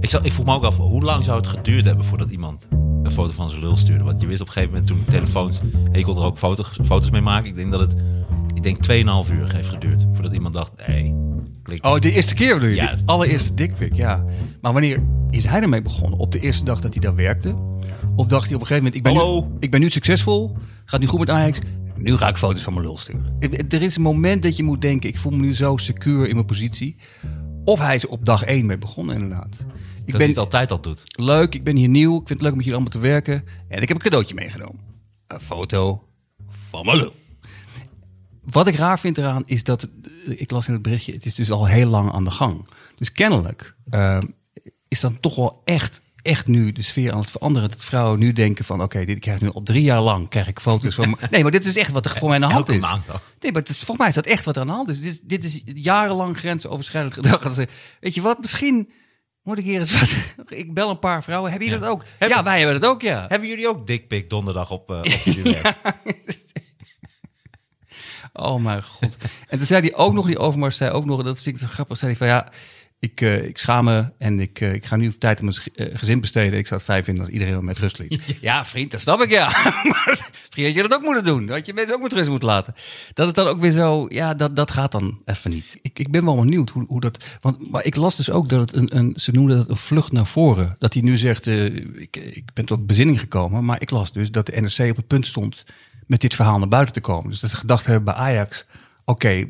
Ik, zou, ik vroeg me ook af, hoe lang zou het geduurd hebben voordat iemand een foto van zijn lul stuurde? Want je wist op een gegeven moment toen telefoons... En je kon er ook foto's, foto's mee maken. Ik denk dat het, ik denk 2,5 uur heeft geduurd voordat iemand dacht, nee, klik. Oh, de eerste keer bedoel je? Ja. De allereerste dikpik, ja. Maar wanneer is hij ermee begonnen? Op de eerste dag dat hij daar werkte? Of dacht hij op een gegeven moment, ik ben, Hallo? nu, ik ben nu succesvol, gaat nu goed met Ajax, nu ga ik foto's van mijn lul sturen. Er is een moment dat je moet denken, ik voel me nu zo secuur in mijn positie. Of hij is op dag één mee begonnen inderdaad. Ik dat ben hij het altijd al doet. leuk, ik ben hier nieuw, ik vind het leuk om met jullie allemaal te werken. En ik heb een cadeautje meegenomen. Een foto van mijn lul. Wat ik raar vind eraan is dat, eh, ik las in het berichtje, het is dus al heel lang aan de gang. Dus kennelijk eh, is dan toch wel echt, echt nu de sfeer aan het veranderen. Dat vrouwen nu denken van, oké, dit krijg ik nu al drie jaar lang, krijg ik foto's van... me- Nee, maar dit is echt wat er voor mij aan de hand is. Nee, maar het is, volgens mij is dat echt wat er aan de hand is. Dit is, dit is jarenlang grensoverschrijdend gedrag. Dat ze- Weet je wat, misschien moet ik hier eens wat... Ik bel een paar vrouwen, hebben jullie Ja. dat ook? Hebben- Ja, wij hebben dat ook, ja. Hebben jullie ook dikpik donderdag op, eh op jullie? Oh mijn god. En toen zei hij ook nog, die Overmars zei ook nog, dat vind ik zo grappig, zei hij van ja, ik, eh, ik schaam me en ik, eh, ik ga nu tijd aan mijn eh, gezin besteden. Ik zou het fijn vinden als iedereen met rust liet. Ja, vriend, dat snap ik ja. maar misschien had je dat ook moeten doen. Dat je mensen ook met rust moet laten. Dat is dan ook weer zo, ja, dat, dat gaat dan even niet. Ik, ik ben wel benieuwd hoe, hoe dat, want maar ik las dus ook dat het een, een ze noemden dat een vlucht naar voren. Dat hij nu zegt, ik, ik ben tot bezinning gekomen, maar ik las dus dat de NRC op het punt stond met dit verhaal naar buiten te komen. Dus dat ze gedacht hebben bij Ajax, oké,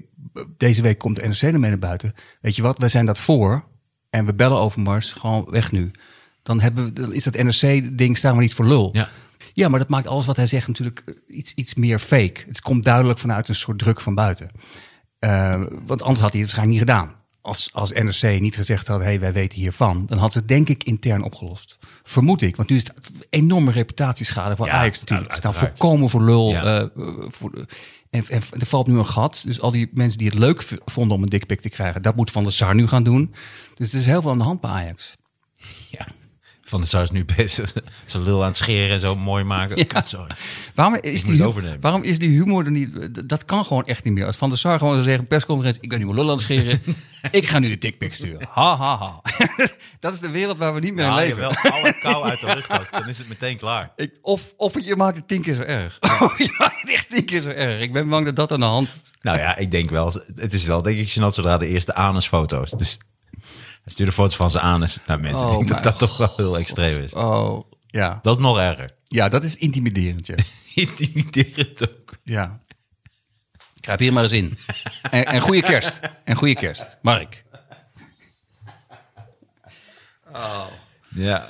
deze week komt de NRC ermee naar buiten. Weet je wat, wij zijn dat voor en we bellen Overmars, gewoon weg nu. Dan, hebben we, dan is dat NRC-ding, staan we niet voor lul. Ja. Ja, maar dat maakt alles wat hij zegt natuurlijk iets, iets meer fake. Het komt duidelijk vanuit een soort druk van buiten. Eh, want anders had hij het waarschijnlijk niet gedaan. Als, als NRC niet gezegd had, hey, wij weten hiervan, dan had ze het denk ik intern opgelost. Vermoed ik, want nu is het enorme reputatieschade voor Ja, Ajax natuurlijk. nou, staan volkomen voor lul. Ja. eh, voor, de- en, en er valt nu een gat. Dus al die mensen die het leuk vonden om een dikpik te krijgen, dat moet Van der Sar nu gaan doen. Dus er is heel veel aan de hand bij Ajax. Ja. Van de Sar is nu bezig zijn lul aan het scheren en zo mooi maken. Ja. Waarom is, die, hu- overnemen. waarom is die humor er niet? Dat kan gewoon echt niet meer. Als Van der Sar gewoon zou zeggen, persconferentie, ik ben nu mijn lul aan het scheren. ik ga nu de dikpik sturen. Ha, ha, ha. dat is de wereld waar we niet meer in leven. wel alle kou uit de lucht ook. Dan is het meteen klaar. Ik, of, of je maakt het tien keer zo erg. Of je maakt het echt tien keer zo erg. Ik ben bang dat dat aan de hand is. Nou ja, ik denk wel. Het is wel, denk ik, gênant zodra de eerste anusfoto's. Dus hij stuurde foto's van zijn anus naar mensen. Oh ik denk dat dat toch wel heel extreem is. Oh, ja. Dat is nog erger. Ja, dat is intimiderend, ja. Intimiderend ook. ja. Kruip hier maar eens in. En, en goede kerst. En goede kerst. Mark. Ja.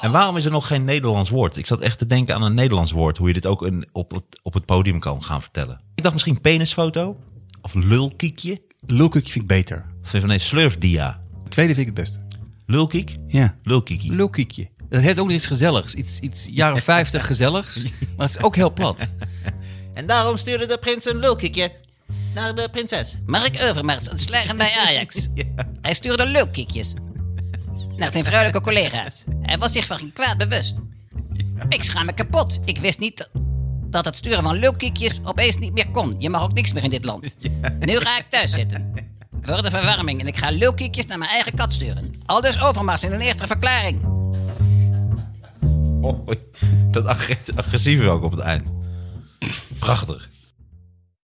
En waarom is er nog geen Nederlands woord? Ik zat echt te denken aan een Nederlands woord. Hoe je dit ook in, op, het, op het podium kan gaan vertellen. Ik dacht misschien penisfoto. Of lulkiekje. Lulkoekje vind ik beter. Of nee, slurfdia. Tweede vind ik het beste. Lulkiek? Ja. Lulkiekie. Lulkiekje. Dat heeft ook nog iets gezelligs. Iets, iets jaren 50 gezelligs. Maar het is ook heel plat. En daarom stuurde de prins een lulkiekje naar de prinses. Mark Overmars, ontslagen bij Ajax. Hij stuurde leukkiekjes naar zijn vrouwelijke collega's. Hij was zich van geen kwaad bewust. Ik schaam me kapot. Ik wist niet dat het sturen van leukkiekjes opeens niet meer kon. Je mag ook niks meer in dit land. Nu ga ik thuis zitten. Voor de verwarming en ik ga leukkiekjes naar mijn eigen kat sturen. Al dus Overmars in een eerste verklaring. Oh, dat agre- agressieve ook op het eind. Prachtig.